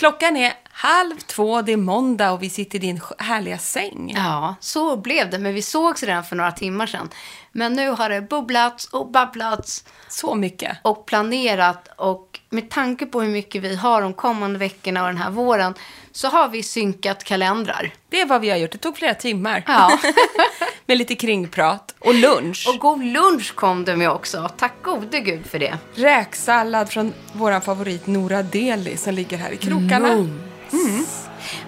Klockan är halv två, det är måndag och vi sitter i din härliga säng. Ja, så blev det. Men vi sågs redan för några timmar sedan. Men nu har det bubblats och babblats Så mycket. och planerat. Och med tanke på hur mycket vi har de kommande veckorna och den här våren så har vi synkat kalendrar. Det är vad vi har gjort. Det tog flera timmar. Ja. Med lite kringprat och lunch. och god lunch kom det med också. Tack gode gud för det. räksallad från vår favorit Nora Deli som ligger här i krokarna. Mm.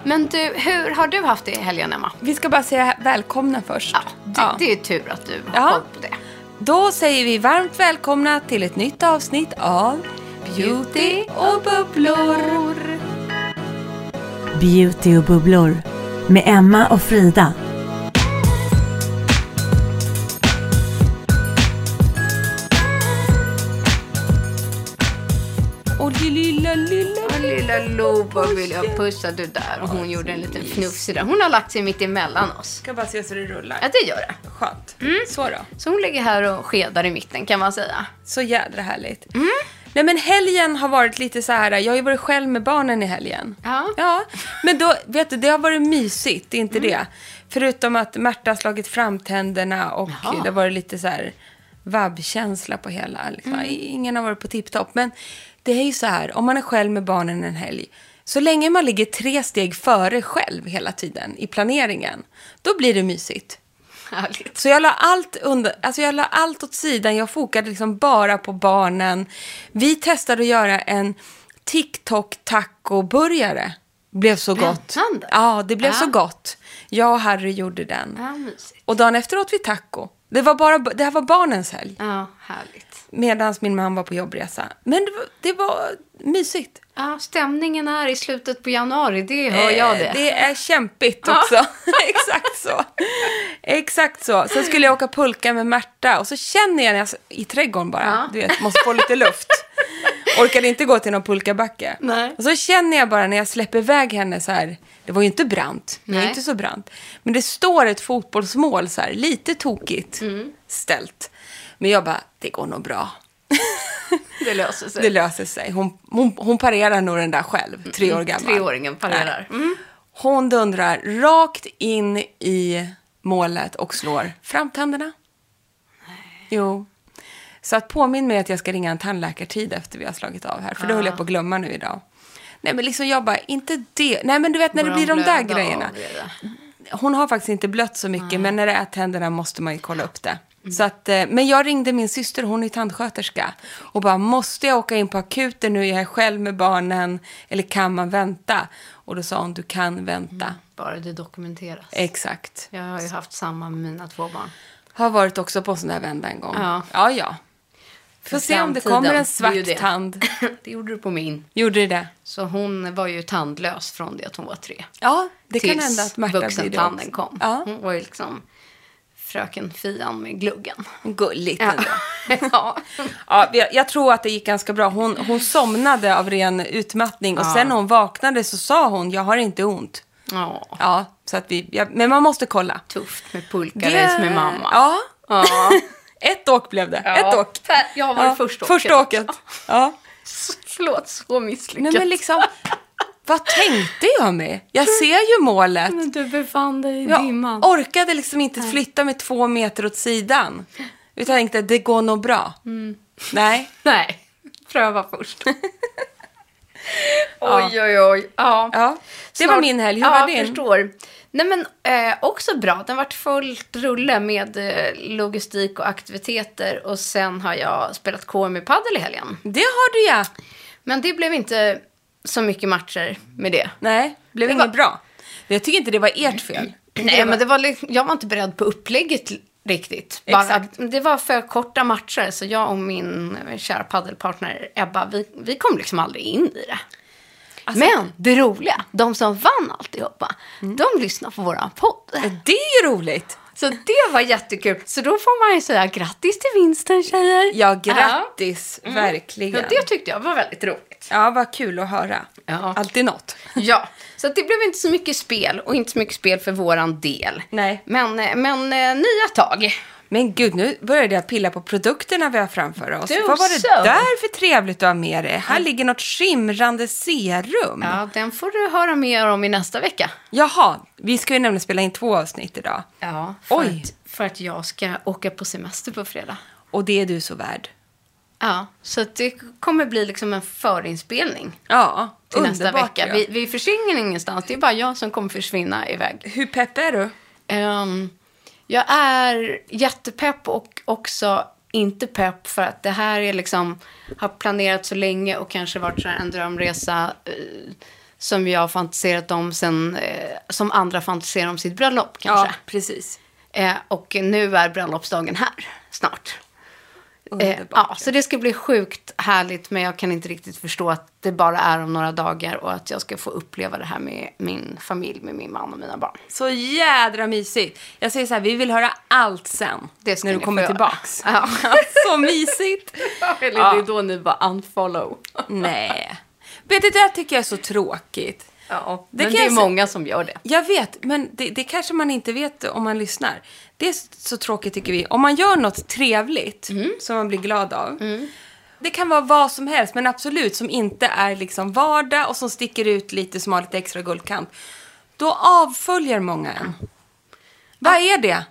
Men du, hur har du haft det i helgen, Emma? Vi ska bara säga välkomna först. Ja, det, det är tur att du har Ja. koll på det. Då säger vi varmt välkomna till ett nytt avsnitt av Beauty och bubblor. Beauty och bubblor med Emma och Frida. Lilla... Loba vill jag pussa du där. Och hon gjorde en liten fnufsig där. Hon har lagt sig mitt emellan oss. Ska bara se så det rullar. Ja, det gör det. Skönt. Så då. Så hon ligger här och skedar i mitten kan man säga. Så jädra härligt. Nej men helgen har varit lite så här, jag har ju varit själv med barnen i helgen. Ja. Ja, men då, vet du, det har varit mysigt, det är inte det. Förutom att Märta har slagit fram tänderna och Jaha. det har varit lite så här vabbkänsla på hela. Liksom. Ingen har varit på tipptopp. Men det är ju så här, om man är själv med barnen en helg, så länge man ligger tre steg före själv hela tiden i planeringen, då blir det mysigt. Härligt. Så jag la allt, under, alltså jag la allt åt sidan. Jag fokade liksom bara på barnen. Vi testade att göra en TikTok-taco-burgare. Blev så gott. Ja, det blev Ja. så gott. Jag och Harry gjorde den. Ja. Och dagen efter åt vi taco. Det, var bara, det här var barnens helg. Ja, härligt. Medan min man var på jobbresa. Men det var, det var mysigt. Ja, stämningen är i slutet på januari, det hör jag det. Eh, Det är kämpigt också. Exakt så. Exakt så. Sen skulle jag åka pulka med Märta och så känner jag när jag, i trädgården bara, Ja. du vet, måste få lite luft. Orkade inte gå till någon pulkabacke. Nej. Och så känner jag bara när jag släpper iväg henne så här, det var ju inte brant, det är inte så brant. Men det står ett fotbollsmål så här, lite tokigt Mm. ställt. Men jag bara, det går nog bra. Det löser sig. Det löser sig. Hon, hon, hon parerar nog den där själv, tre år gammal. Treåringen parerar. Mm. Hon dundrar rakt in i målet och slår framtänderna. Jo. Så att påminn mig att jag ska ringa en tandläkartid efter vi har slagit av här. För det höll jag på att glömma nu idag. Nej men liksom jag bara, inte det. Nej men du vet när det Börjar blir de hon där grejerna. det? Hon har faktiskt inte blött så mycket, men när det är tänderna måste man ju kolla upp det. Så att, eh, men jag ringde min syster, hon är tandsköterska, och bara, måste jag åka in på akuten nu? Jag är själv med barnen, eller kan man vänta? Och då sa hon, du kan vänta. Bara det dokumenteras. Exakt. Jag har ju haft samma med mina två barn. Har varit också på sån där vända en gång. Ja. ja. ja. Får se om det kommer en det svart ju det. tand. det gjorde du på min. Gjorde det det? Så hon var ju tandlös från det att hon var tre. Ja, det kan hända att Märta blir det också. kom. Ja, Hon var ju liksom fröken Fian med gluggen. gulligt Ja. ändå. ja. Ja, jag, tror att det gick ganska bra. Hon, hon somnade av ren utmattning och Ja. sen när hon vaknade så sa hon, jag har inte ont. Ja. Ja, Så att vi, ja, men man måste kolla. Tufft med pulkares med mamma. Ja. Ja. Ett åk blev det. Ett åk. Jag har varit första åket. Första åket. Ja. Förlåt, så misslyckat. Nej men liksom, vad tänkte jag med? Jag ser ju målet. Men du befann dig i Jag dimman. orkade liksom inte flytta mig två meter åt sidan. Utan jag tänkte, det går nog bra. Mm. Nej. Nej, pröva först. oj, oj, oj. Ja. Ja, det var min helg. Hur ja, var jag din? förstår. Nej, men eh, också bra. Den varit fullt rulle med eh, logistik och aktiviteter. Och sen har jag spelat KM i padel i helgen. Det har du ja. Men det blev inte så mycket matcher med det. Nej, blev Det inget var- bra. Jag tycker inte det var ert fel. Nej, men det var, li- jag var inte beredd på upplägget riktigt. Bara, det var för korta matcher, så jag och min kära paddelpartner Ebba, vi, vi kom liksom aldrig in i det. Alltså- men det roliga, de som vann alltihopa, Mm. de lyssnar på våran podd. Det är ju roligt. Så det var jättekul. Så då får man ju säga grattis till vinsten tjejer. Ja, grattis. Ja, Verkligen. det tyckte jag var väldigt roligt. Ja, vad kul att höra. Ja. Alltid något. Ja, så det blev inte så mycket spel och inte så mycket spel för våran del. Nej. Men, men eh, nya tag. Men gud, nu började jag pilla på produkterna vi har framför oss. Do Vad var det so. där för trevligt du har med dig? Här ligger något skimrande serum. Ja, den får du höra mer om i nästa vecka. Jaha, vi ska ju nämligen spela in två avsnitt idag. Ja, för, Oj. Att, för att jag ska åka på semester på fredag. Och det är du så värd. Ja, så det kommer bli liksom en förinspelning Ja, till nästa vecka. Ja. Vi, vi försvinner ingenstans, det är bara jag som kommer försvinna iväg. Hur pepp är du? Ehm, jag är jättepepp och också inte pepp för att det här är liksom, har planerat så länge och kanske varit så en drömresa eh, som jag har fantiserat om sen, eh, som andra fantiserar om sitt bröllop kanske. Ja, precis. Eh, och nu är bröllopsdagen här, snart. Eh, ja, så det ska bli sjukt härligt, men jag kan inte riktigt förstå att det bara är om några dagar och att jag ska få uppleva det här med min familj, med min man och mina barn. Så jädra mysigt. Jag säger så här, vi vill höra allt sen. Det ska när du kommer tillbaks. Ja. så mysigt. Eller Ja. det är då ni bara unfollow. Nej. Vet du, det där tycker jag är så tråkigt. Ja, Det men det är många som gör det. Jag vet, men det, det kanske man inte vet om man lyssnar. Det är så tråkigt tycker vi. Om man gör något trevligt som man blir glad av. Det kan vara vad som helst, men absolut som inte är liksom vardag och som sticker ut lite, som har lite extra guldkant. Då avföljer många en. Vad är det?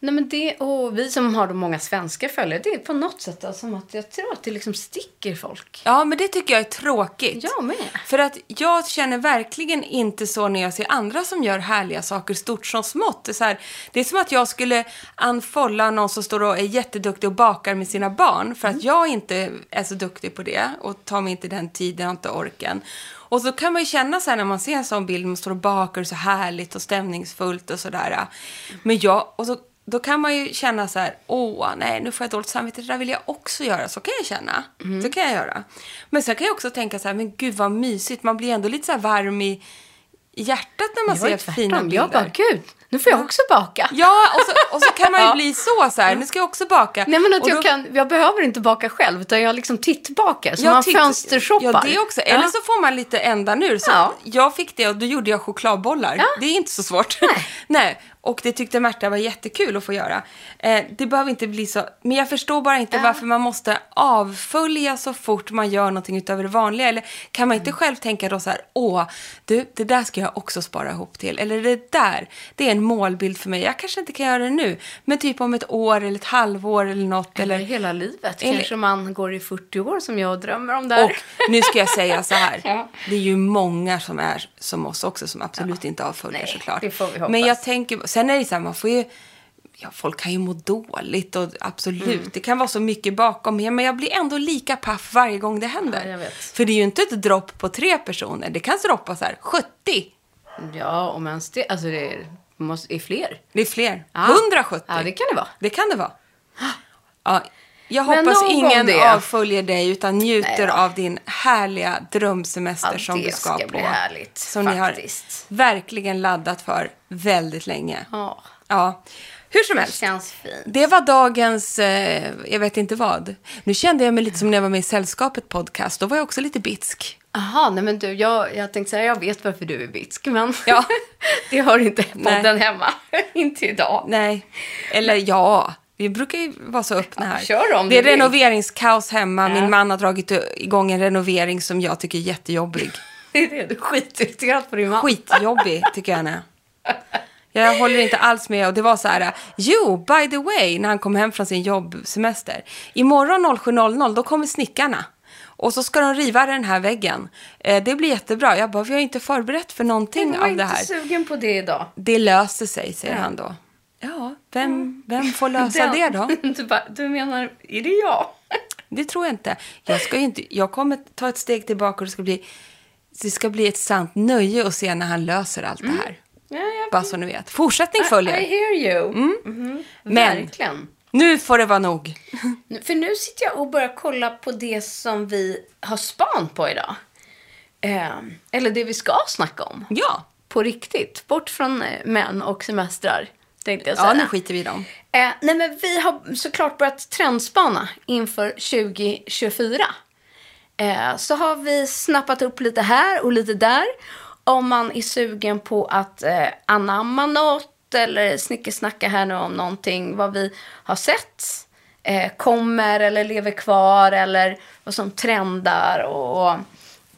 Nej, men det, och vi som har de många svenska följare, det är på något sätt alltså, som att jag tror att det liksom sticker folk. Ja, men det tycker jag är tråkigt. Jag med. För att jag känner verkligen inte så när jag ser andra som gör härliga saker stort som smått. Det är, så här, det är som att jag skulle unfolla någon som står och är jätteduktig och bakar med sina barn för att jag inte är så duktig på det och tar mig inte den tiden och inte orken. Och så kan man ju känna så här när man ser en sån bild, man står och bakar så härligt och stämningsfullt och sådär. Men jag, och så, då kan man ju känna så här, åh nej nu får jag dåligt samvete, det där vill jag också göra. Så kan jag känna. Så kan jag göra. Men sen kan jag också tänka så här, men gud vad mysigt, man blir ändå lite så varm i, hjärtat när man ser fina bilder. Jag bara, gud, nu får jag också baka. Ja, och så, och så kan man ju bli så, så här, nu ska jag också baka. Nej, men att Och jag, då- kan, jag behöver inte baka själv, utan jag liksom tittbakar. Så man titt- fönstershoppar. Ja, det också. Eller så får man lite ändan ur. Så Ja. Jag fick det och då gjorde jag chokladbollar. Ja. Det är inte så svårt. Nej. Och det tyckte Märta var jättekul att få göra. Eh, det behöver inte bli så. Men jag förstår bara inte varför man måste avfölja så fort man gör någonting utöver det vanliga. Eller kan man inte Mm. själv tänka då så här, åh, du, det där ska jag också spara ihop till. Eller det där, det är en målbild för mig. Jag kanske inte kan göra det nu. Men typ om ett år eller ett halvår eller något. Eller Eller, hela livet. Eller- Kanske man går i 40 år som jag drömmer om där. Och nu ska jag säga så här. Ja. Det är ju många som är som oss också som absolut inte avföljer Nej, såklart. det får vi hoppas. Men jag tänker, sen är det så här, man får ju, ja folk kan ju må dåligt och absolut, Mm. det kan vara så mycket bakom. Men jag blir ändå lika paff varje gång det händer. Ja. För det är ju inte ett dropp på tre personer, det kan droppa så här 70. Ja, om ens det. Alltså det är, måste, är fler. Det är fler. Ja. 170. Ja, det kan det vara. Det kan det vara. Ja, jag Men hoppas ingen det. avföljer dig utan njuter Nej av din härliga drömsemester Ja, som det du ska, ska på. härligt, Som ni har faktiskt. verkligen laddat för väldigt länge. Ja, Ja, hur som det helst. känns fint. Det var dagens, eh, jag vet inte vad. Nu kände jag mig lite som när jag var med i Sällskapet podcast. Då var jag också lite bitsk. Jaha, nej men du, jag, jag tänkte säga, jag vet varför du är bitsk, men Ja. det hör inte Nej. podden hemma. inte idag. Nej, eller ja. Vi brukar ju vara så öppna här. kör om det är vill. renoveringskaos hemma. Ja. Min man har dragit igång en renovering som jag tycker är jättejobbig. Det är det, du är skitirriterad på din man. Skitjobbig tycker jag är. Jag håller inte alls med. Och det var så här, jo, by the way, när han kom hem från sin jobbsemester. Imorgon 07.00, då kommer snickarna. Och så ska de riva den här väggen. Eh, det blir jättebra. Jag bara, vi har inte förberett för någonting Jag av det inte här. sugen på det idag. Det löser sig, säger Ja. han då. Vem, vem får lösa det då? Du, bara, du menar, är det jag? Det tror jag inte. Jag, ska inte. jag kommer ta ett steg tillbaka och det ska bli, det ska bli ett sant nöje att se när han löser allt det här. Ja, jag, Bara så ni vet. Fortsättning I följer. hear you. Men Verkligen. nu får det vara nog. För nu sitter jag och börjar kolla på det som vi har span på idag. Eh, eller det vi ska snacka om. Ja, På riktigt. Bort från eh, män och semestrar, tänkte jag säga. ja nu skiter vi i dem. Eh, nej, men vi har såklart börjat trendspana inför 2024. Eh, så har vi snappat upp lite här och lite där. Om man är sugen på att eh, anamma något eller snickesnacka här nu om någonting, vad vi har sett, eh, kommer eller lever kvar eller vad som trendar och,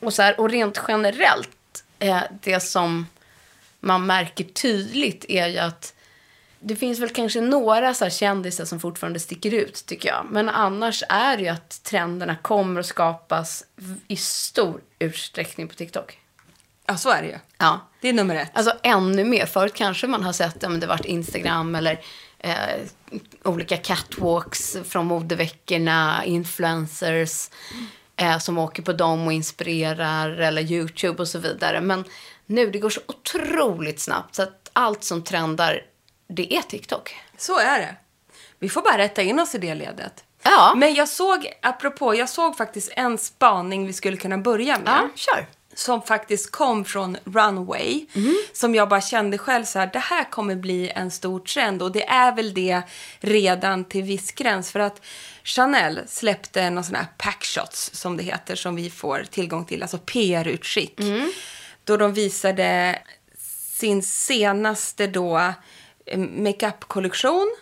och så här. Och rent generellt, eh, det som man märker tydligt är ju att det finns väl kanske några så kändisar som fortfarande sticker ut, tycker jag. Men annars är det ju att trenderna kommer att skapas i stor utsträckning på TikTok. Ja, så är det ju. Ja. Det är nummer ett. Alltså ännu mer. Förut kanske man har sett, men det varit Instagram eller eh, olika catwalks från modeveckorna, influencers eh, som åker på dem och inspirerar eller YouTube och så vidare. Men nu, det går så otroligt snabbt så att allt som trendar, det är TikTok. Så är det. Vi får bara rätta in oss i det ledet. Ja. Men jag såg, apropå, jag såg faktiskt en spaning vi skulle kunna börja med. Ja, kör. som faktiskt kom från Runway. Som jag bara kände själv så här, det här kommer bli en stor trend. Och det är väl det redan till viss gräns. För att Chanel släppte någon sån här packshots som det heter. Som vi får tillgång till, alltså PR-utskick. Då de visade sin senaste då makeup-kollektion.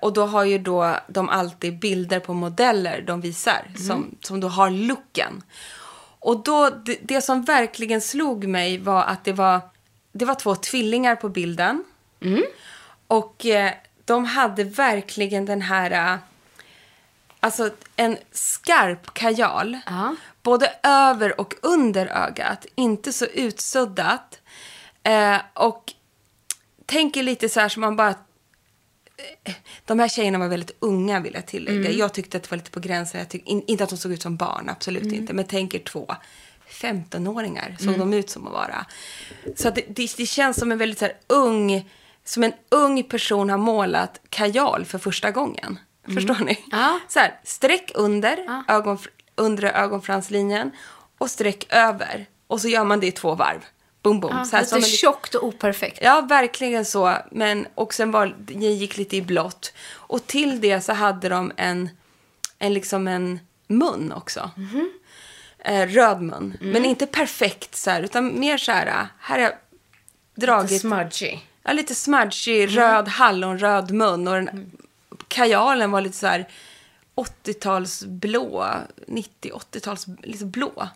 Och då har ju då de alltid bilder på modeller de visar. Som, som då har looken. Och då, det, det som verkligen slog mig var att det var, det var två tvillingar på bilden. Och eh, de hade verkligen den här, eh, alltså en skarp kajal. Ja. Både över och under ögat. Inte så utsuddat. Eh, och tänker lite så här som man bara de här tjejerna var väldigt unga vill jag tillägga. Jag tyckte att det var lite på gränsen. Jag tyck, in, inte att de såg ut som barn, absolut inte. Men tänker två 15-åringar såg de ut som att vara. Så att det, det, det känns som en väldigt så ung, som en ung person har målat kajal för första gången. Förstår ni? Ja. Så här, streck under ögon, undre ögonfranslinjen och streck över. Och så gör man det i två varv. Boom, boom. Ja, så här, lite en- tjockt och operfekt. Ja, verkligen så. Men, och sen var, gick lite i blått. Och till det så hade de en, en, liksom en mun också. Eh, röd mun. Men inte perfekt så här, utan mer så här, här har jag dragit... Lite smudgy. Ja, lite smudgy, röd hallonröd mun. Och den, kajalen var lite så här 80-talsblå, 90-80-tals liksom blå.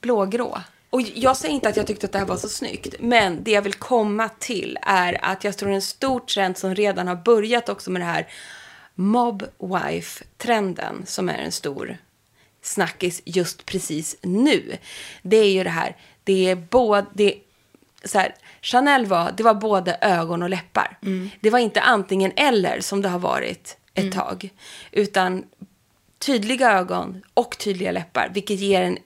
Blågrå. Och jag säger inte att jag tyckte att det här var så snyggt. Men det jag vill komma till är att jag tror en stor trend som redan har börjat också med det här mob wife-trenden som är en stor snackis just precis nu. Det är ju det här, det är både, det, så här, Chanel var, det var både ögon och läppar. Det var inte antingen eller som det har varit ett tag. Utan tydliga ögon och tydliga läppar, vilket ger en,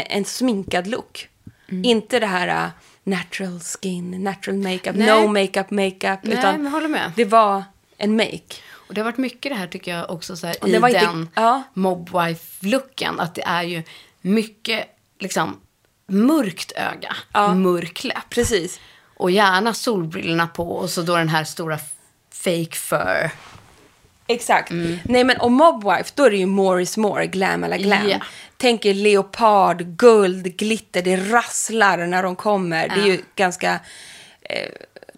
en sminkad look. Inte det här uh, natural skin, natural makeup, Nej. no makeup, makeup. Nej, utan men håller med. det var en make. Och det har varit mycket det här tycker jag också så här, i var inte- den ja. mobwife-looken. Att det är ju mycket liksom mörkt öga, Ja. mörk läpp. Precis. Och gärna solbrillorna på och så då den här stora fake fur. Exakt. Nej men och Mobwife, då är det ju more is more, glam alla glam. Ja. Tänk er leopard, guld, glitter, det rasslar när de kommer. Det är ju ganska eh,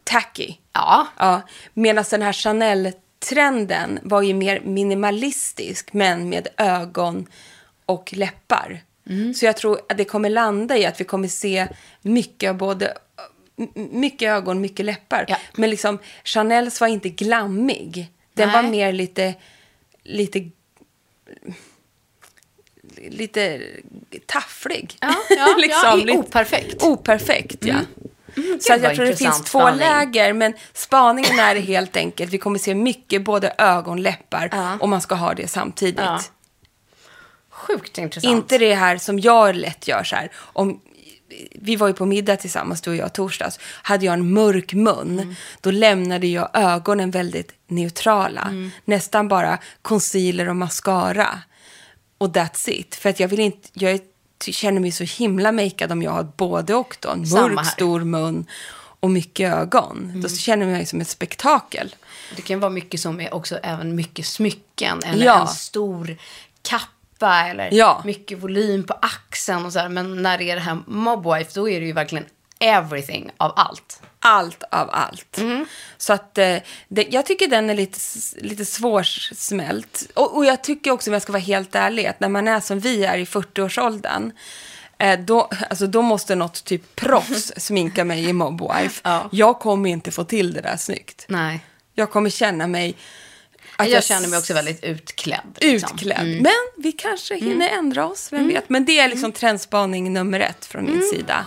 tacky. Ja. Ja, medan den här Chanel-trenden var ju mer minimalistisk, men med ögon och läppar. Mm. Så jag tror att det kommer landa i att vi kommer se mycket av både mycket ögon, mycket läppar. Ja. Men liksom, Chanels var inte glammig. Den Nej. var mer lite, lite, lite tafflig. Ja, ja, ja, i- lite- operfekt. Operfekt, ja. Så att vad jag tror det finns två spaning. läger, men spaningen är helt enkelt, vi kommer se mycket både ögon, läppar Ja. och man ska ha det samtidigt. Ja. Sjukt intressant. Inte det här som jag lätt gör så här. Om, vi var ju på middag tillsammans, du och jag, torsdags. Hade jag en mörk mun, Mm. då lämnade jag ögonen väldigt neutrala. Mm. Nästan bara concealer och mascara. Och that's it. För att jag vill inte, jag känner mig så himla makead om jag har både och då. En mörk. Mm. stor mun och mycket ögon. Då känner jag mig som ett spektakel. Det kan vara mycket som är också även mycket smycken. Eller Ja. en stor kappa. Eller Ja. mycket volym på axeln och så här. Men när det är det här Mobwife, då är det ju verkligen everything av allt. allt av allt. Mm. Så att eh, det, jag tycker den är lite, lite svårsmält. Och, och jag tycker också, om jag ska vara helt ärlig, att när man är som vi är i 40-årsåldern, eh, då, alltså, då måste något typ proffs sminka mig i Mobwife. Ja. Jag kommer inte få till det där snyggt. Nej. Jag kommer känna mig... Att Jag, känner mig också väldigt utklädd. liksom. Utklädd. Men vi kanske hinner ändra oss, vem vet. Men det är liksom trendspaning nummer ett från min sida.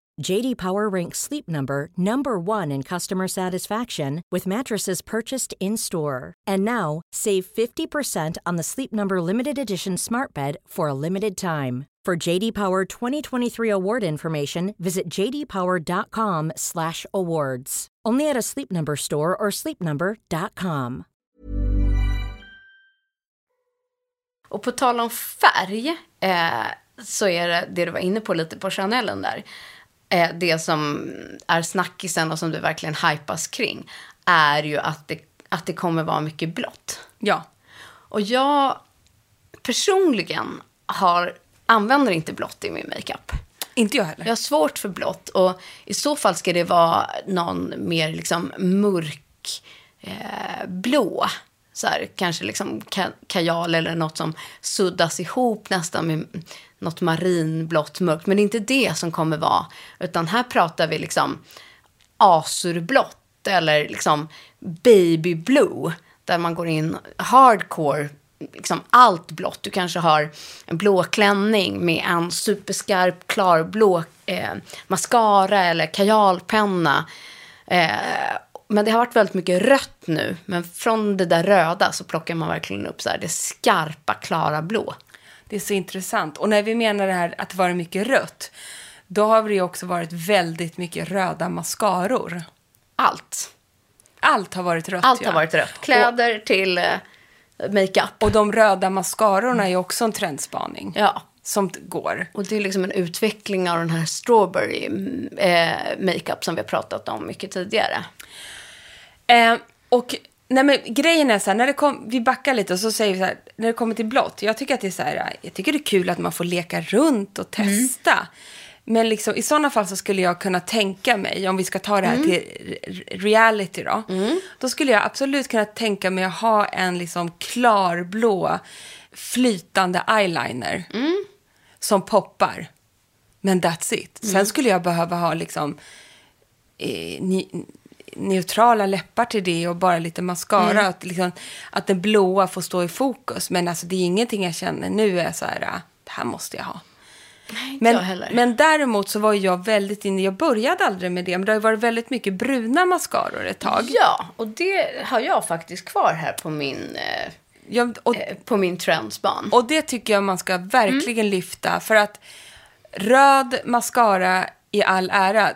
JD Power ranks Sleep Number number 1 in customer satisfaction with mattresses purchased in-store. And now, save 50% on the Sleep Number limited edition Smart Bed for a limited time. For JD Power 2023 award information, visit jdpower.com/awards. Only at a Sleep Number store or sleepnumber.com. Och på tal om färg eh, så är det det du var inne på lite på Chanelen där. Eh, det som är snackisen och som det verkligen hypas kring är ju att det, att det kommer vara mycket blått. Ja. Och jag personligen har, använder inte blått i min makeup. Inte jag heller. Jag har svårt för blått och i så fall ska det vara någon mer liksom mörk eh, blå. Så här, kanske liksom ka- kajal eller något som suddas ihop nästan med något marinblått mörkt. Men det är inte det som kommer vara. Utan här pratar vi liksom asurblått eller liksom baby blue. Där man går in hardcore, liksom allt blått. Du kanske har en blå klänning med en superskarp klarblå eh, mascara eller kajalpenna. Eh, men det har varit väldigt mycket rött nu. Men från det där röda så plockar man verkligen upp så här, det skarpa, klara blå. Det är så intressant. Och när vi menar det här att det varit mycket rött, då har det ju också varit väldigt mycket röda mascaror. Allt. Allt har varit rött. Allt ja. har varit rött. Kläder till eh, makeup. Och de röda mascarorna är också en trendspaning. Ja. Som går. Och det är liksom en utveckling av den här strawberry eh, makeup som vi har pratat om mycket tidigare. Eh, och Nej men grejen är så här, när det kom, vi backar lite och så säger vi så här, när det kommer till blått, jag tycker att det är så här, jag tycker det är kul att man får leka runt och testa. Men liksom, i sådana fall så skulle jag kunna tänka mig, om vi ska ta det här till re- reality då, då skulle jag absolut kunna tänka mig att ha en liksom klarblå flytande eyeliner som poppar. Men that's it. Sen skulle jag behöva ha liksom eh, ni, neutrala läppar till det och bara lite mascara. Att, liksom, att den blåa får stå i fokus. Men alltså, det är ingenting jag känner nu är så här, ah, det här måste jag ha. inte Men, men däremot så var jag väldigt inne, jag började aldrig med det, men det har ju varit väldigt mycket bruna mascaror ett tag. Ja, och det har jag faktiskt kvar här på min, eh, Jag, och, eh, på min trendspan. och det tycker jag man ska verkligen lyfta, för att röd mascara i all ära,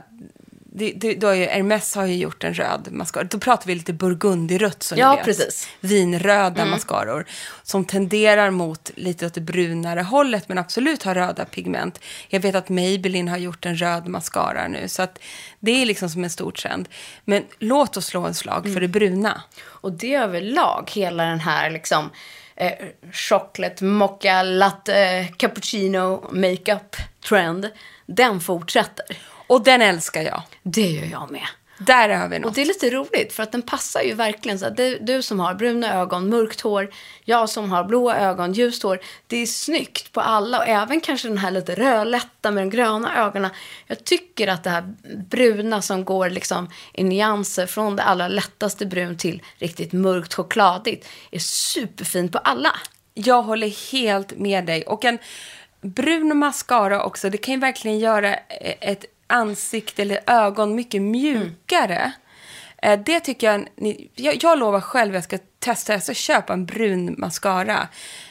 det, det, då är ju, Hermes har ju gjort en röd mascara. Då pratar vi lite burgundyrött som Ja, ni vet. precis. Vinröda mascaror. Som tenderar mot lite åt det brunare hållet men absolut har röda pigment. Jag vet att Maybelline har gjort en röd mascara nu. Så att det är liksom som en stor trend. Men låt oss slå en slag för det bruna. Och det överlag, hela den här liksom eh, chocolate, mocha, latte, cappuccino, makeup trend, den fortsätter. Och den älskar jag. Det gör jag med. Där har vi något. Och det är lite roligt för att den passar ju verkligen så du, du som har bruna ögon, mörkt hår, jag som har blåa ögon, ljust hår. Det är snyggt på alla och även kanske den här lite rödlätta med de gröna ögonen. Jag tycker att det här bruna som går liksom i nyanser från det allra lättaste brun till riktigt mörkt chokladigt är superfint på alla. Jag håller helt med dig. Och en brun mascara också, det kan ju verkligen göra ett ansikte eller ögon mycket mjukare. Eh, Det tycker jag, ni, jag, jag lovar själv att jag ska testa, jag ska köpa en brun mascara.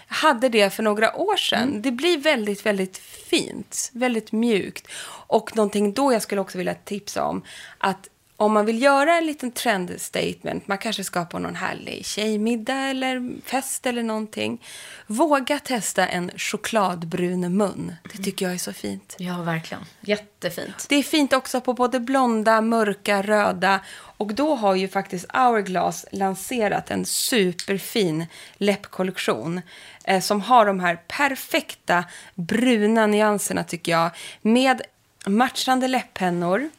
Jag hade det för några år sedan. Det blir väldigt, väldigt fint, väldigt mjukt. Och någonting då jag skulle också vilja tipsa om, att om man vill göra en liten trendstatement, man kanske ska på någon härlig tjejmiddag eller fest eller någonting. Våga testa en chokladbrun mun. Det tycker jag är så fint. Ja, verkligen. Jättefint. Det är fint också på både blonda, mörka, röda. Och då har ju faktiskt Hourglass lanserat en superfin läppkollektion. Eh, som har de här perfekta bruna nyanserna tycker jag. Med matchande läpppennor.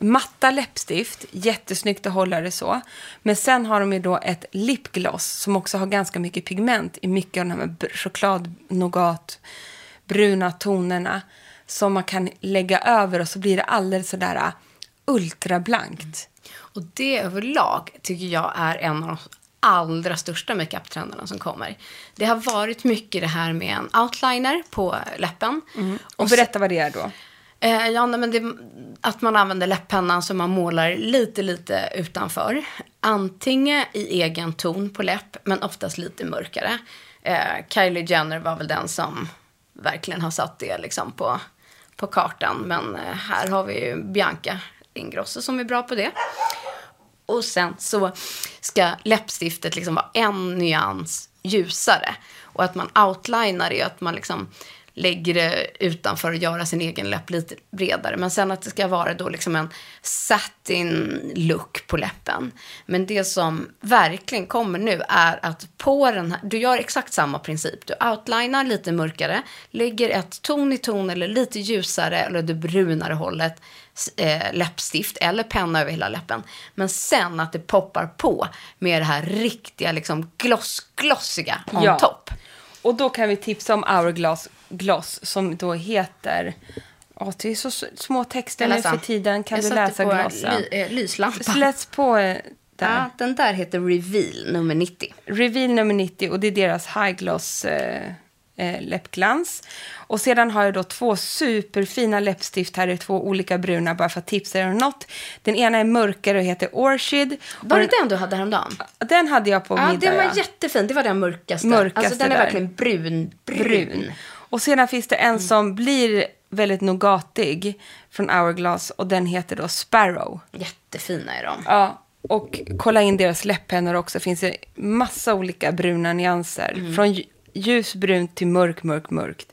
Matta läppstift, jättesnyggt att hålla det så. Men sen har de ju då ett lipgloss som också har ganska mycket pigment i mycket av de här choklad, nougat, bruna tonerna som man kan lägga över och så blir det alldeles sådär uh, ultrablankt. Och det överlag tycker jag är en av de allra största makeup-trenderna som kommer. Det har varit mycket det här med en outliner på läppen. Och berätta vad det är då. Eh, ja, nej, men det, att man använder läpppennan som man målar lite, lite utanför. Antingen i egen ton på läpp, men oftast lite mörkare. Eh, Kylie Jenner var väl den som verkligen har satt det liksom på, på kartan. Men eh, här har vi ju Bianca Ingrosso som är bra på det. Och sen så ska läppstiftet liksom vara en nyans ljusare. Och att man outlinar är att man liksom lägger det utanför och göra sin egen läpp lite bredare. Men sen att det ska vara då liksom en satin look på läppen. Men det som verkligen kommer nu är att på den här, du gör exakt samma princip. Du outlinar lite mörkare, lägger ett ton i ton eller lite ljusare eller det brunare hållet eh, läppstift eller penna över hela läppen. Men sen att det poppar på med det här riktiga liksom gloss, glossiga on Ja. top. Och då kan vi tipsa om Hourglass Gloss som då heter... Åh, det är så små texter nu för tiden. Kan Jag du läsa glossen? Ly, eh, lyslampan. Läs på eh, där. Ja, den där heter Reveal nummer 90. Reveal nummer 90 och det är deras high gloss eh, eh, läppglans. Och sedan har jag då två superfina läppstift här i två olika bruna bara för att tipsa er om något. Den ena är mörkare och heter Orchid. Var det den du hade häromdagen? den, den hade jag på Ja, middag. den var ja. jättefin. Det var den mörkaste. Mörkaste alltså den är där. verkligen brun. brun. Och sedan finns det en som blir väldigt nougatig från Hourglass och den heter då Sparrow. Jättefina är de. Ja, och kolla in deras läpppennor också. finns det massa olika bruna nyanser. Från lj- ljusbrunt till mörk, mörk, mörkt.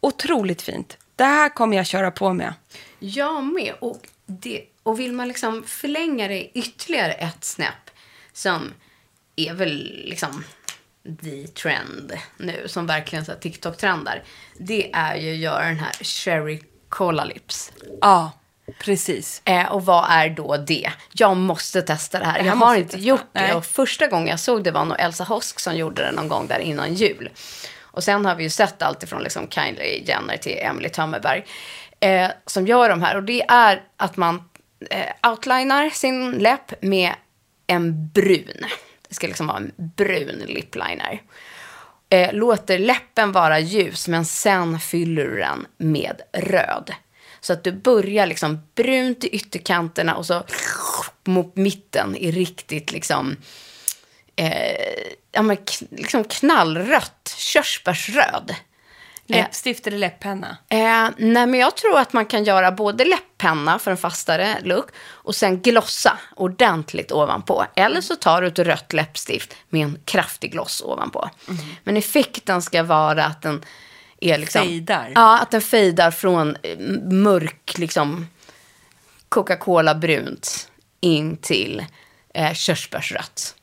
Otroligt fint. Det här kommer jag köra på med. Jag med. Och, det, och vill man liksom förlänga det ytterligare ett snäpp som är väl liksom the trend nu, som verkligen så TikTok-trendar, det är ju att göra den här cherry cola lips. Ja, precis. Eh, och vad är då det? Jag måste testa det här. jag måste har inte testa. gjort Nej. det. Och första gången jag såg det var nog Elsa Hosk som gjorde det någon gång där innan jul. Och sen har vi ju sett allt ifrån liksom Kylie Jenner till Emily Tömmerberg eh, som gör de här. Och det är att man eh, outlinar sin läpp med en brun. Det ska liksom vara en brun lipliner. Eh, låter läppen vara ljus, men sen fyller du den med röd. Så att du börjar liksom brunt i ytterkanterna och så mot mitten i riktigt liksom, eh, ja men liksom knallrött, körsbärsröd. Läppstift eller läpppenna? Eh, nej, men jag tror att man kan göra både läpppenna för en fastare look och sen glossa ordentligt ovanpå. Eller så tar du ett rött läppstift med en kraftig gloss ovanpå. Men effekten ska vara att den är liksom... Fejdar. Ja, att den fejdar från eh, mörk, liksom Coca-Cola brunt in till eh, körsbärsrött.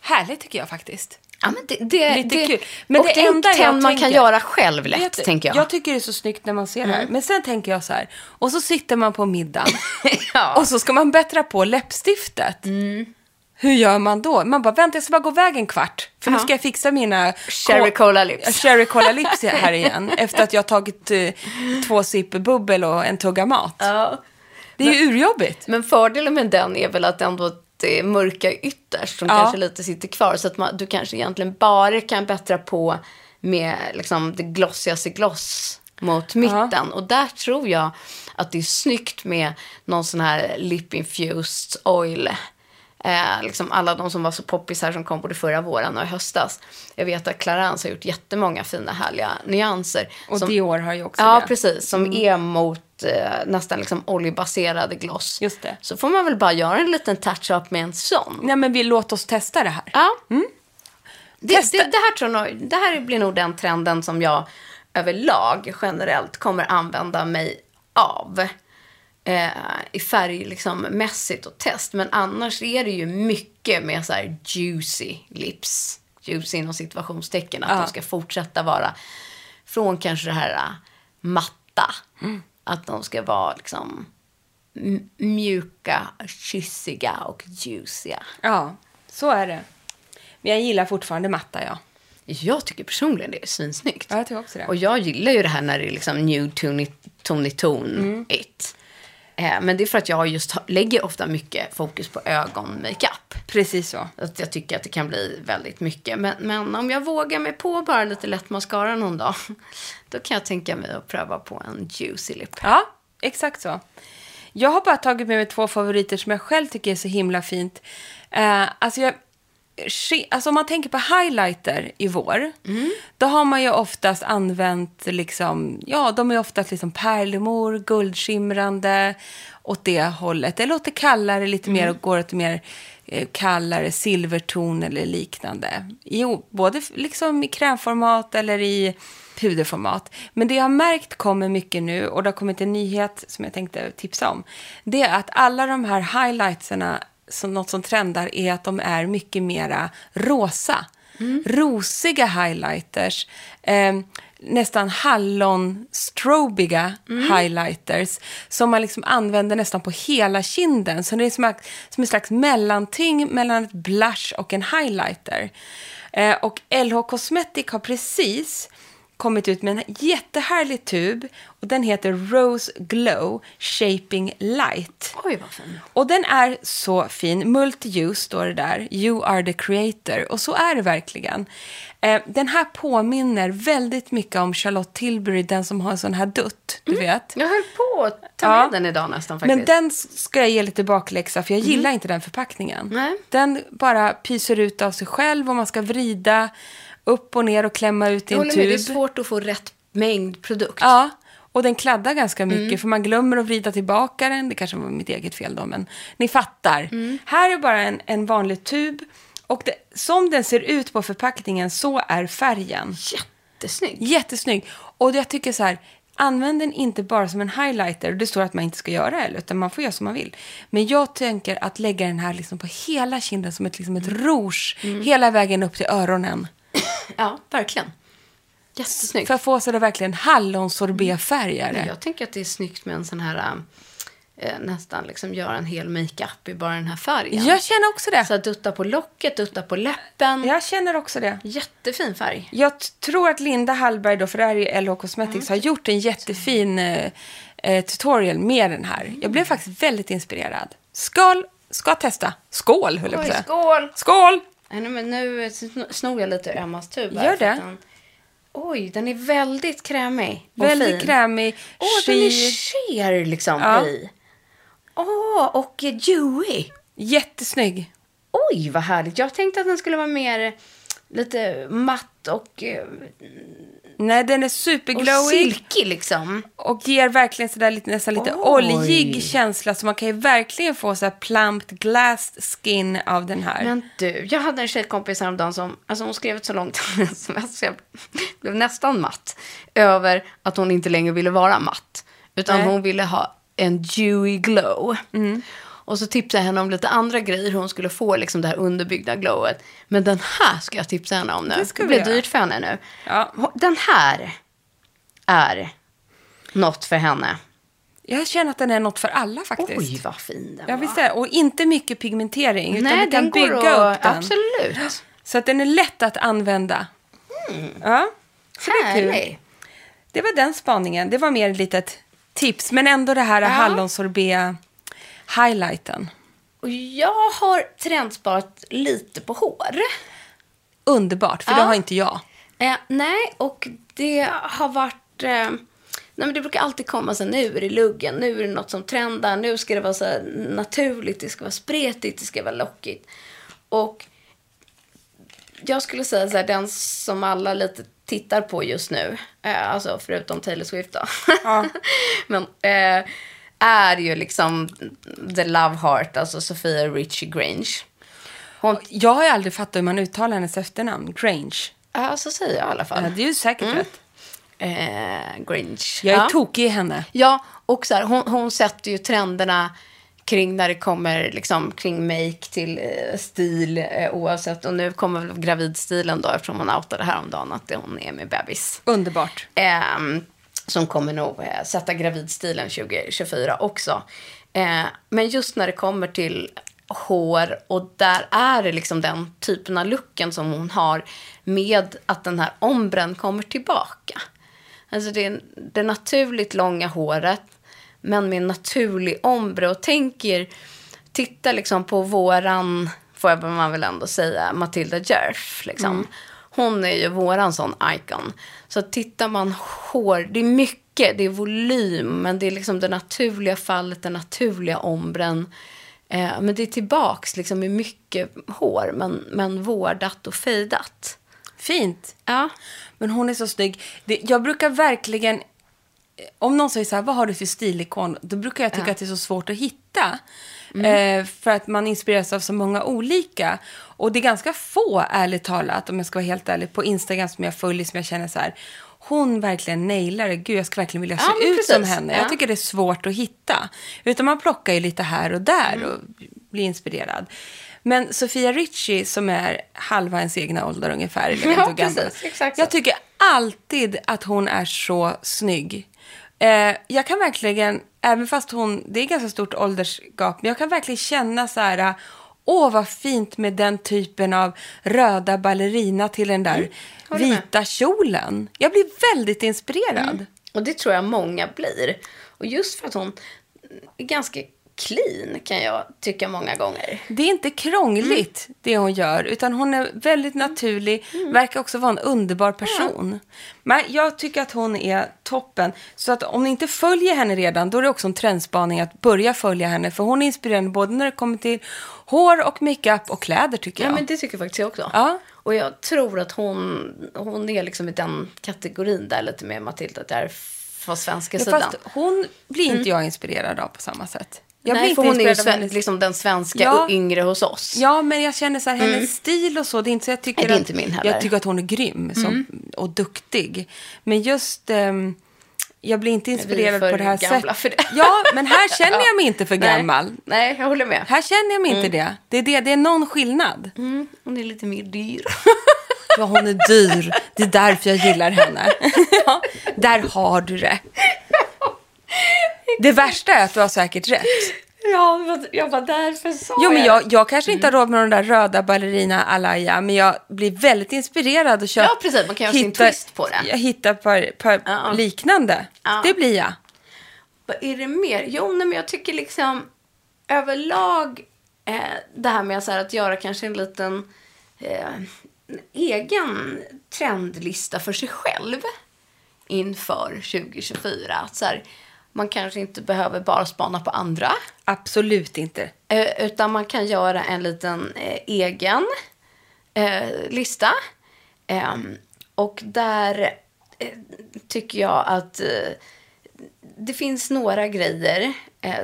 Härligt tycker jag faktiskt. Ja, men det, det, Lite det, kul. Men och det det är enda en jag trend man kan göra själv lätt, du, tänker jag. Mm. Jag tycker det är så snyggt när man ser det här. Men sen tänker jag så här. Och så sitter man på middagen. ja. Och så ska man bättra på läppstiftet. Mm. Hur gör man då? Man bara, vänta jag ska bara gå iväg en kvart. För nu Ja. ska jag fixa mina... Cherry cola lips. Cherry cola lips här igen. efter att jag har tagit eh, två sipp bubbel och en tugga mat. Ja. Det är ju urjobbigt. Men fördelen med den är väl att ändå det mörka ytterst som Ja. kanske lite sitter kvar. Så att man, du kanske egentligen bara kan bättra på med liksom det glossigaste gloss mot mitten. Och där tror jag att det är snyggt med någon sån här lip infused oil. Eh, liksom alla de som var så poppis här som kom både förra våren och höstas. Jag vet att Clarence har gjort jättemånga fina härliga nyanser. Och som, Dior har ju också Ja, det. Mm. precis. Som är mot eh, nästan liksom oljebaserade gloss. Just det. Så får man väl bara göra en liten touch-up med en sån. Nej men vi låt oss testa det här. Ja. Det, Mm. Testa. det, det, här tror jag, det här blir nog den trenden som jag överlag generellt kommer använda mig av. Eh, I färg liksom mässigt och test. Men annars är det ju mycket med så här juicy lips. Juicy inom situationstecken. Att Ja. de ska fortsätta vara från kanske det här äh, matta. Mm. Att de ska vara liksom mjuka, kyssiga och juiciga. Ja, så är det. Men jag gillar fortfarande matta, ja. Jag tycker personligen det är svinsnyggt. Ja, jag tycker också det. Och jag gillar ju det här när det är liksom new tony, tony tone Mm. it. Eh, men det är för att jag just lägger ofta mycket fokus på ögonmakeup. Precis så. Att jag tycker att det kan bli väldigt mycket. Men, men om jag vågar mig på bara lite lätt mascara någon dag. Då kan jag tänka mig att pröva på en juicy lip. Ja, exakt så. Jag har bara tagit med mig två favoriter som jag själv tycker är så himla fint. Eh, alltså, jag, alltså om man tänker på highlighter i vår, då har man ju oftast använt liksom, ja de är oftast liksom pärlemor, guldskimrande åt det hållet. Eller åt det kallare lite mer och går åt mer eh, kallare silverton eller liknande. I, både liksom i krämformat eller i puderformat. Men det jag har märkt kommer mycket nu och det har kommit en nyhet som jag tänkte tipsa om. Det är att alla de här highlightserna, som något som trendar, är att de är mycket mera rosa. Rosiga highlighters. Eh, nästan hallonstrobiga mm. highlighters som man liksom använder nästan på hela kinden. Så det är som, ett- som en slags mellanting mellan ett blush och en highlighter. Eh, och LH Cosmetic har precis kommit ut med en jättehärlig tub och den heter Rose Glow Shaping Light. Oj, vad fin. Och den är så fin. Multi-use står det där. You are the creator. Och så är det verkligen. Eh, den här påminner väldigt mycket om Charlotte Tilbury, den som har en sån här dutt, du vet. Jag höll på att ta Ja. med den idag nästan faktiskt. Men den ska jag ge lite bakläxa, för jag gillar inte den förpackningen. Nej. Den bara pyser ut av sig själv och man ska vrida upp och ner och klämma ut i en håller med, det är tub. svårt att få rätt mängd produkt. Ja, och den kladdar ganska mycket Mm. för man glömmer att vrida tillbaka den. Det kanske var mitt eget fel då, men ni fattar. Mm. Här är bara en, en vanlig tub och det, som den ser ut på förpackningen så är färgen. Jättesnygg. Jättesnygg. Och jag tycker så här, använd den inte bara som en highlighter. Det står att man inte ska göra det, utan man får göra som man vill. Men jag tänker att lägga den här liksom på hela kinden som ett, liksom ett rouge, hela vägen upp till öronen. Ja, verkligen. Jättesnyggt. För att få så det verkligen hallonsorbetfärgare. Men Jag tänker att det är snyggt med en sån här, eh, nästan liksom göra en hel makeup i bara den här färgen. Jag känner också det. Så att dutta på locket, dutta på läppen. Jag känner också det. Jättefin färg. Jag tror att Linda Hallberg, då, för det här är LH Cosmetics, har gjort en jättefin eh, eh, tutorial med den här. Jag blev faktiskt väldigt inspirerad. Skål! Ska testa. Skål, höll jag på att säga. skål! Skål! Nej, men nu sn- snor jag lite ur Emmas tub. här Gör det. Den... Oj, den är väldigt krämig och Väldigt fin. krämig. Åh, den är sker liksom Ja. i. Åh, och dewy. Jättesnygg. Oj, vad härligt. Jag tänkte att den skulle vara mer lite matt och, eh, Nej, den är och superglowy. silkig liksom. Och ger verkligen sådär lite, nästan lite Oj. oljig känsla. Så man kan ju verkligen få så här plumped glassed skin av den här. Men du, jag hade en tjejkompis häromdagen som, alltså hon skrev ett så långt sms jag blev nästan matt. Över att hon inte längre ville vara matt. Utan Nej. hon ville ha en dewy glow. Och så tipsade jag henne om lite andra grejer hur hon skulle få liksom det här underbyggda glowet. Men den här ska jag tipsa henne om nu. Det Det, vi blir göra. dyrt för henne nu. Ja. Den här är något för henne. Jag känner att den är något för alla faktiskt. Oj, vad fin den Ja, var. visst är det. Och inte mycket pigmentering. Utan Nej, du kan bygga att, upp den. Absolut. Så att den är lätt att använda. Ja, så det är kul. Härlig. Det var den spaningen. Det var mer ett litet tips. Men ändå det här hallonsorbet highlighten. Och jag har trendsparat lite på hår. Underbart, för det Ja. har inte jag. Eh, nej, och det har varit... Eh, nej, men det brukar alltid komma så här, nu är det luggen, nu är det något som trendar, nu ska det vara så naturligt, det ska vara spretigt, det ska vara lockigt. Och jag skulle säga så här, den som alla lite tittar på just nu, eh, alltså förutom Taylor Swift då, men eh, är ju liksom the love heart, alltså Sofia Richie Grange. Hon, Jag har ju aldrig fattat hur man uttalar hennes efternamn. Grange. ja, så säger jag i alla fall. Ja, det är ju säkert rätt. Eh, Grange. Jag är ja. tokig i henne. Ja, och så här, hon, hon sätter ju trenderna kring när det kommer liksom kring make till eh, stil eh, oavsett. Och nu kommer väl gravidstilen då eftersom hon outade häromdagen att hon är med bebis. Underbart. Ehm, som kommer nog eh, sätta gravidstilen 2024 också. Eh, men just när det kommer till hår och där är det liksom den typen av looken som hon har med att den här ombren kommer tillbaka. Alltså det, är det naturligt långa håret men med en naturlig ombre och tänk er, titta liksom på våran, får man väl ändå säga, Matilda Djerf liksom. Hon är ju våran sån icon. Så tittar man hår, det är mycket, det är volym, men det är liksom det naturliga fallet, den naturliga ombren. Eh, men det är tillbaks liksom med mycket hår, men, men vårdat och fejdat. Fint. Ja. Men hon är så snygg. Det, jag brukar verkligen... Om någon säger så här, vad har du för stilikon? Då brukar jag tycka att det är så svårt att hitta. Eh, för att man inspireras av så många olika. Och det är ganska få, ärligt talat, om jag ska vara helt ärlig, på Instagram som jag följer som jag känner så här. Hon verkligen nailar det. Gud, jag skulle verkligen vilja se Ja, ut som henne. Ja. Jag tycker det är svårt att hitta. Utan man plockar ju lite här och där och blir inspirerad. Men Sofia Richie, som är halva ens egna ålder ungefär, eller Ja, precis. Exakt så. Jag tycker alltid att hon är så snygg. Eh, jag kan verkligen, även fast hon, det är ganska stort åldersgap, men jag kan verkligen känna så här, åh vad fint med den typen av röda ballerina till den där med. vita kjolen. Jag blir väldigt inspirerad. Och det tror jag många blir. Och just för att hon är ganska clean kan jag tycka många gånger. Det är inte krångligt det hon gör, utan hon är väldigt naturlig, verkar också vara en underbar person. Men jag tycker att hon är toppen. Så att om ni inte följer henne redan, då är det också en trendspaning att börja följa henne. För hon är inspirerande både när det kommer till hår och makeup och kläder tycker Ja, jag. men det tycker faktiskt jag också. Ja. Och jag tror att hon, hon är liksom i den kategorin där lite med Matilda där på svenska Ja, sidan. fast hon blir inte jag inspirerad av på samma sätt. Jag Nej, för hon är ju sven- liksom den svenska Ja. och yngre hos oss. Ja, men jag känner så här, hennes stil och så, det är inte så jag tycker Nej, det är inte min heller. Jag tycker att hon är grym som, och duktig. Men just ehm, jag blir inte inspirerad på det här sättet. för det. Ja, men här känner jag mig inte för gammal. Nej, nej, jag håller med. Här känner jag mig inte det. Det är, det. det är någon skillnad. Mm, hon är lite mer dyr. Ja, hon är dyr. Det är därför jag gillar henne. Ja, där har du det. Det värsta är att du har säkert rätt. ja, jag var därför sa Jo, men jag jag, kanske inte har råd med de där röda ballerina alaya, men jag blir väldigt inspirerad och köper... Ja, precis. Man kan göra sin twist på det. Jag hittar på, på Ja. liknande. Ja. Det blir jag. Vad är det mer? Jo, nej, men jag tycker liksom överlag eh, det här med så här, att göra kanske en liten eh, egen trendlista för sig själv inför 2024. Att så här, man kanske inte behöver bara spana på andra. Absolut inte. Eh, utan man kan göra en liten eh, egen eh, lista. Ehm, och där tycker jag att det finns några grejer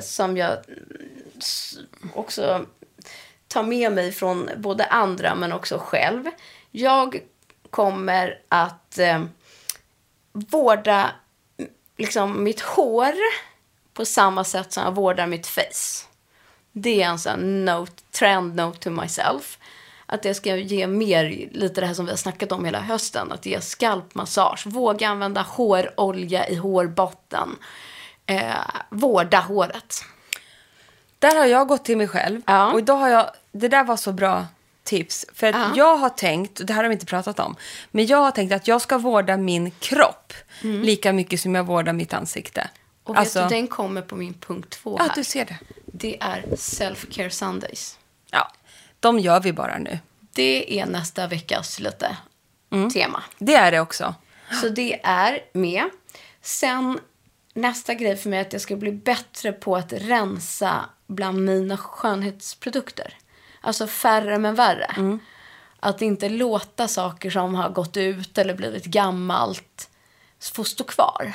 som jag också tar med mig från både andra men också själv. Jag kommer att eh, vårda liksom mitt hår på samma sätt som jag vårdar mitt face. Det är en sån note, trend note to myself. Att jag ska ge mer, lite det här som vi har snackat om hela hösten, att ge skalpmassage. Våga använda hårolja i hårbotten. Eh, vårda håret. Där har jag gått till mig själv. Ja. Och idag har jag, det där var så bra tips. För att Ja. jag har tänkt, det här har vi inte pratat om, men jag har tänkt att jag ska vårda min kropp lika mycket som jag vårdar mitt ansikte. Mm. Och Alltså- vet du, den kommer på min punkt två Ja, här. du ser det. Det är self-care Sundays. Ja, de gör vi bara nu. Det är nästa veckas lite Mm. tema. Det är det också. Så det är med. Sen nästa grej för mig är att jag ska bli bättre på att rensa bland mina skönhetsprodukter. Alltså färre men värre. Att inte låta saker som har gått ut eller blivit gammalt få stå kvar.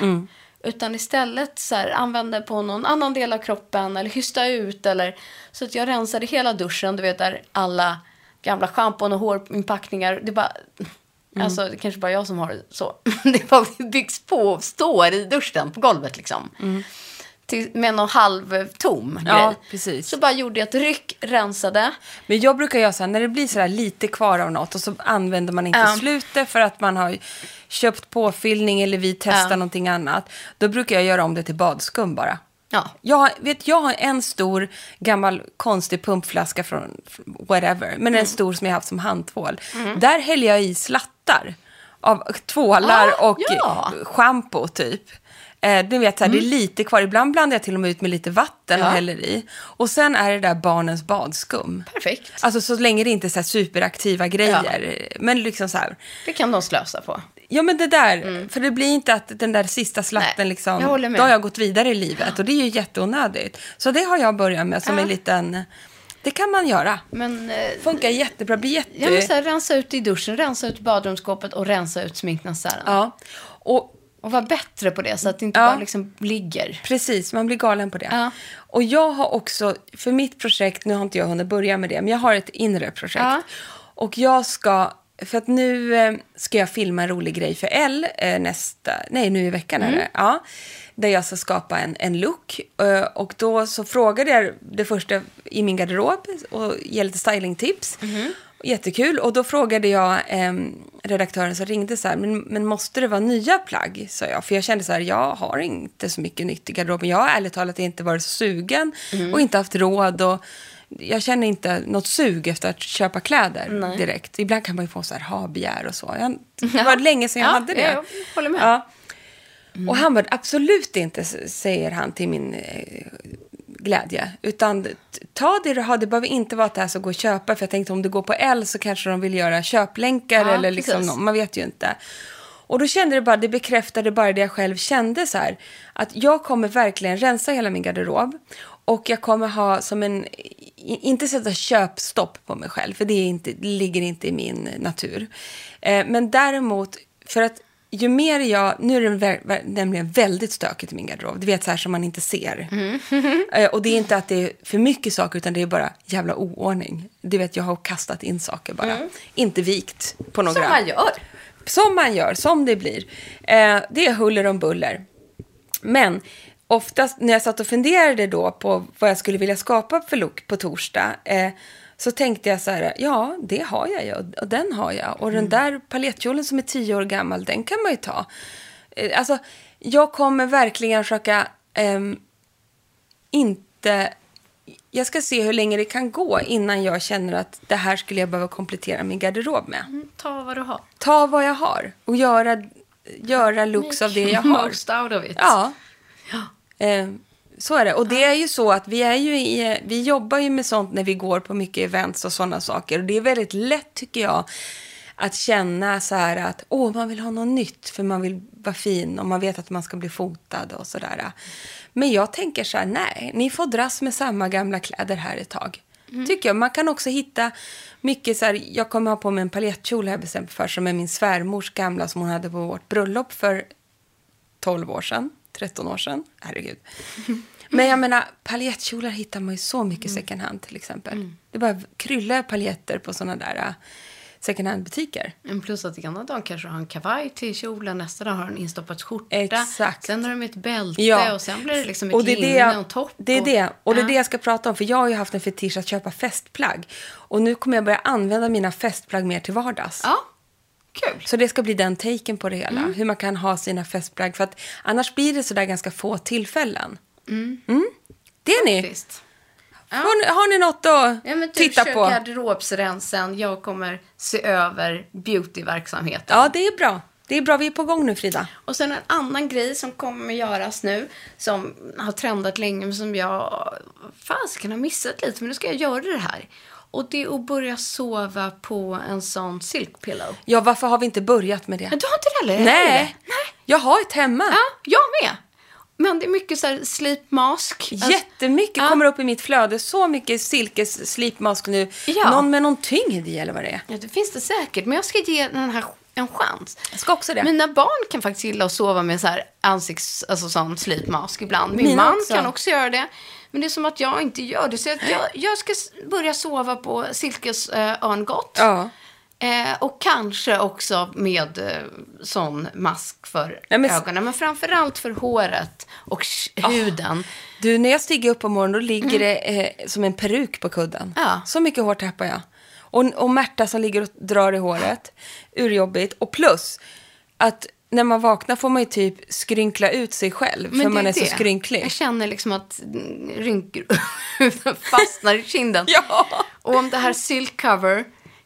Utan istället så här, använda på någon annan del av kroppen eller hysta ut. Eller, så att jag rensade hela duschen, du vet där alla gamla schampon och hårinpackningar. Det bara... Alltså det kanske bara jag som har det så. Det bara byggs på och står i duschen på golvet liksom. Till, med någon halv tom Ja, grej. precis. Så bara gjorde jag ett ryck, rensade. Men jag brukar göra så här, när det blir så här lite kvar av något och så använder man inte Ja. slutet för att man har köpt påfyllning eller vi testar Ja. någonting annat. Då brukar jag göra om det till badskum bara. Ja. Jag, vet, jag har en stor gammal konstig pumpflaska från whatever, men Mm. en stor som jag haft som handtvål. Där häller jag i slattar av tvålar Ah, och ja. schampo typ. Eh, du vet, så här, det är lite kvar. Ibland blandar jag till och med ut med lite vatten och Mm. Ja. häller i. Och sen är det där barnens badskum. Perfekt. Alltså så länge det inte är så här superaktiva grejer. Men liksom så här. Det kan de slösa på. Ja men det där, för det blir inte att den där sista slatten Nej, liksom, jag då har jag gått vidare i livet och det är ju jätteonödigt. Så det har jag börjat med som Ja. en liten, det kan man göra. Men, eh, Funkar jättebra, blir jätte... ja, men så här, rensa ut i duschen, rensa ut badrumsskåpet och rensa ut sminknäsaren. ja. Och Och vara bättre på det så att det inte Ja. bara liksom ligger. Precis, man blir galen på det. Ja. Och jag har också, för mitt projekt, nu har inte jag hunnit börja med det, men jag har ett inre projekt. Ja. Och jag ska, för att nu eh, ska jag filma en rolig grej för Elle eh, nästa, nej nu i veckan Mm. är det, ja. Där jag ska skapa en, en look. Eh, och då så frågade jag det första i min garderob och ge lite stylingtips. Mm-hmm. Jättekul. Och då frågade jag eh, redaktören som ringde så här, men, men måste det vara nya plagg? sa jag. För jag kände så här, jag har inte så mycket nytt i garderoben. Jag har ärligt talat inte varit så sugen Mm. och inte haft råd. Och jag känner inte något sug efter att köpa kläder direkt. Ibland kan man ju få så här ha-begär och så. Jag, det var länge sedan jag Ja, hade det. jag håller med. Ja. Och han var absolut inte, säger han till min eh, glädje. Utan ta det du har, det behöver inte vara att det här ska gå att köpa. För jag tänkte om du går på L så kanske de vill göra köplänkar Ja, eller liksom, precis. nå- man vet ju inte. Och då kände det bara, det bekräftade bara det jag själv kände så här. Att jag kommer verkligen rensa hela min garderob. Och jag kommer ha som en, inte sätta köpstopp på mig själv, för det, är inte, det ligger inte i min natur. Eh, men däremot, för att ju mer jag, nu är det nämligen väldigt stökigt i min garderob, du vet så här som man inte ser. Eh, och det är inte att det är för mycket saker, utan det är bara jävla oordning. Du vet, jag har kastat in saker bara. Inte vikt på några. Som man gör. Som man gör, som det blir. Eh, det är huller om buller. Men oftast när jag satt och funderade då på vad jag skulle vilja skapa för look på torsdag eh, så tänkte jag så här, ja, det har jag ju och, den har jag. Och den där paljettkjolen som är tio år gammal, den kan man ju ta. Eh, alltså, jag kommer verkligen försöka ehm, inte... Jag ska se hur länge det kan gå innan jag känner att det här skulle jag behöva komplettera min garderob med. Mm, Ta vad du har. Ta vad jag har och göra, göra looks av det jag har. Most out of it. Ja. Eh, så är det. Och det är ju så att vi är ju i, vi jobbar ju med sånt när vi går på mycket events och sådana saker. Och det är väldigt lätt tycker jag att känna så här att åh, man vill ha något nytt för man vill vara fin och man vet att man ska bli fotad och sådär. Men jag tänker så här, nej, ni får dras med samma gamla kläder här ett tag. Tycker jag. Man kan också hitta mycket så här, jag kommer ha på mig en paljettkjol här bestämt för som är min svärmors gamla som hon hade på vårt bröllop för 12 år sedan, 13 år sedan, herregud. Men jag menar, paljettkjolar hittar man ju så mycket second hand till exempel. Det bara kryllar paljetter på sådana där äh, second hand-butiker. Plus att ena dagen kanske har en kavaj till kjolen, nästa dag har en instoppad skjorta. Exakt. Sen har de ett bälte Ja. och sen blir det liksom ett Och det är det, linne jag, och topp. det är det. Och det är det jag ska prata om. För jag har ju haft en fetisch att köpa festplagg. Och nu kommer jag börja använda mina festplagg mer till vardags. Ja, kul. Så det ska bli den taken på det hela. Mm. Hur man kan ha sina festplagg. För att annars blir det sådär ganska få tillfällen. Mm. Det är ni. Faktiskt. Har, ni. har ni något att Ja, men du titta på? garderobsrensen. Jag kommer se över beautyverksamheten. Ja, det är bra. Det är bra. Vi är på gång nu, Frida. Och sen en annan grej som kommer göras nu, som har trendat länge, men som jag fasiken har missat lite, men nu ska jag göra det här. Och det är att börja sova på en sån silk pillow. Ja, varför har vi inte börjat med det? Men du har inte det heller? Nej. heller? Jag har ett hemma. Ja, jag med. Men det är mycket så här sleep mask. Alltså- Jättemycket Ja. kommer upp i mitt flöde. Så mycket silkes slipmask nu. Ja. Någon med någon tyngd i eller vad det är. Ja, det finns det säkert. Men jag ska ge den här en chans. Jag ska också det. Mina barn kan faktiskt gilla att sova med så här ansikts, alltså sån slipmask ibland. Min Mina man också. kan också göra det. Men det är som att jag inte gör det. Så jag, jag, jag ska börja sova på silkes eh, örngott. Ja. Eh, och kanske också med eh, sån mask för Ja, men- ögonen. Men framförallt för håret och sh- huden. Du, när jag stiger upp på morgonen då ligger det eh, som en peruk på kudden. Mm. Ja. Så mycket hår tappar jag. Och, och Märta som ligger och drar i håret. Urjobbigt. Och plus att när man vaknar får man ju typ skrynkla ut sig själv. för det man är det. så skrynklig. Jag känner liksom att mm, rynkor fastnar i kinden. Ja. Och om det här silk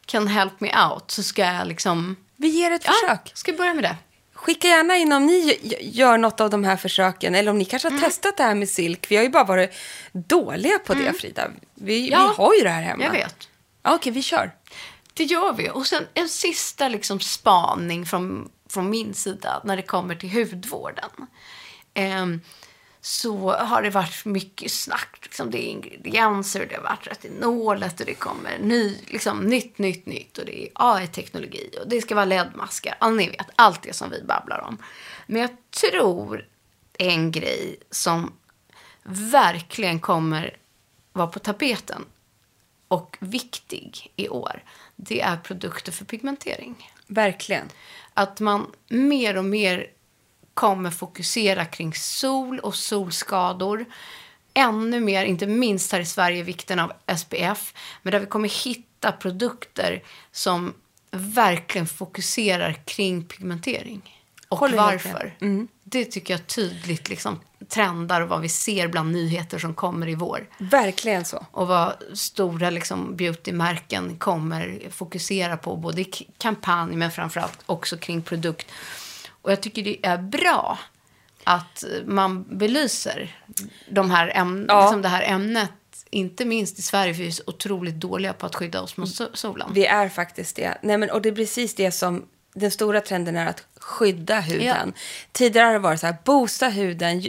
can help me out så ska jag liksom... Vi ger ett Ja, försök. ska börja med det? Skicka gärna in om ni gö- gör något av de här försöken. Eller om ni kanske har Mm. testat det här med silk. Vi har ju bara varit dåliga på det, Frida. Vi, Ja, vi har ju det här hemma. Jag vet. Ja, Okej, vi kör. Det gör vi. Och sen en sista liksom spaning från, från min sida när det kommer till hudvården. Ehm, så har det varit mycket snack. Liksom det är ingredienser, det har varit retinolet och det kommer ny, liksom, nytt, nytt, nytt. Och det är AI-teknologi och det ska vara LED-maskar. Ja, ni vet, allt det som vi babblar om. Men jag tror en grej som verkligen kommer vara på tapeten och viktig i år, det är produkter för pigmentering. Verkligen. Att man mer och mer kommer fokusera kring sol och solskador. Ännu mer, inte minst här i Sverige, vikten av SPF. Men där vi kommer hitta produkter som verkligen fokuserar kring pigmentering. Och Håller varför. Det tycker jag tydligt liksom trendar och vad vi ser bland nyheter som kommer i vår Verkligen så. och vad stora liksom, beautymärken kommer fokusera på, både i kampanj men framförallt också kring produkt. Och jag tycker det är bra att man belyser de här äm- Ja. liksom det här ämnet. Inte minst i Sverige, för vi är så otroligt dåliga på att skydda oss mot so- solen. Vi är faktiskt det. Nej, men, och det är precis det som den stora trenden är att skydda huden. Tidigare har det varit så här, boosta huden,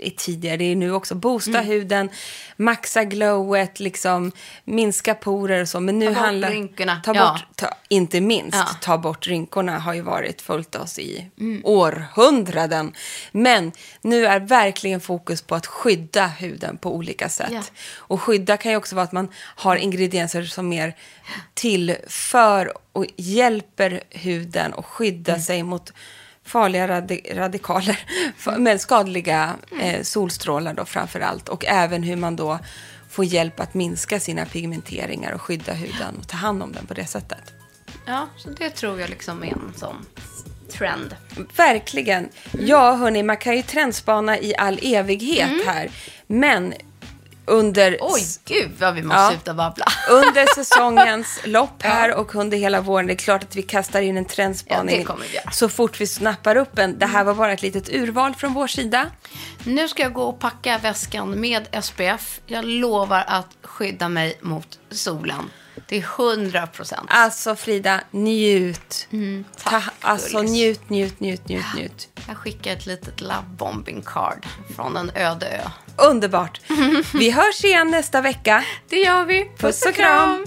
i tidigare, det är nu också, boosta Mm. huden, maxa glowet, liksom, minska porer och så. Men nu Ta bort handlar... rynkorna. Ta Ja. bort, ta, inte minst, Ja. ta bort rynkorna har ju varit följt oss i Mm. århundraden. Men nu är verkligen fokus på att skydda huden på olika sätt. Ja. Och skydda kan ju också vara att man har ingredienser som mer tillför och hjälper huden att skydda Mm. sig mot farliga radi radikaler, men skadliga eh, solstrålar då framför allt. Och även hur man då får hjälp att minska sina pigmenteringar och skydda huden och ta hand om den på det sättet. Ja, så det tror jag liksom är en sån trend. Verkligen. Ja, hörni, man kan ju trendspana i all evighet Mm. här. Men under, Oj, gud vad vi måste Ja. sluta babbla. Under säsongens lopp här och under hela våren, det är klart att vi kastar in en trendspaning Ja, så fort vi snappar upp en. Det här var bara ett litet urval från vår sida. Nu ska jag gå och packa väskan med SPF. Jag lovar att skydda mig mot solen. Det är 100 procent. Alltså Frida, njut. Ta, tack, alltså gullis. njut, njut, njut, njut, njut. Jag skickar ett litet love bombing card från en öde ö. Underbart. Vi hörs igen nästa vecka. Det gör vi. Puss och kram. En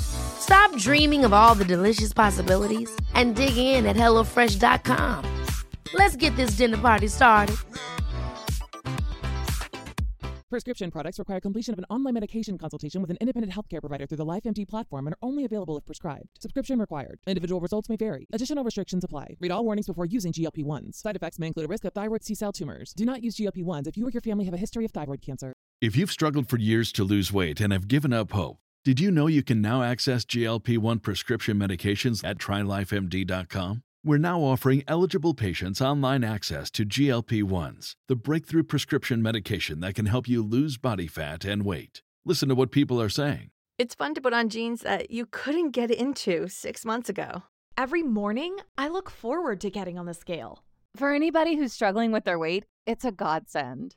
Stop dreaming of all the delicious possibilities and dig in at HelloFresh.com. Let's get this dinner party started. Prescription products require completion of an online medication consultation with an independent healthcare provider through the LifeMD platform and are only available if prescribed. Subscription required. Individual results may vary. Additional restrictions apply. Read all warnings before using GLP 1s. Side effects may include a risk of thyroid C cell tumors. Do not use GLP 1s if you or your family have a history of thyroid cancer. If you've struggled for years to lose weight and have given up hope, did you know you can now access GLP 1 prescription medications at trylifemd.com? We're now offering eligible patients online access to GLP 1s, the breakthrough prescription medication that can help you lose body fat and weight. Listen to what people are saying. It's fun to put on jeans that you couldn't get into six months ago. Every morning, I look forward to getting on the scale. For anybody who's struggling with their weight, it's a godsend.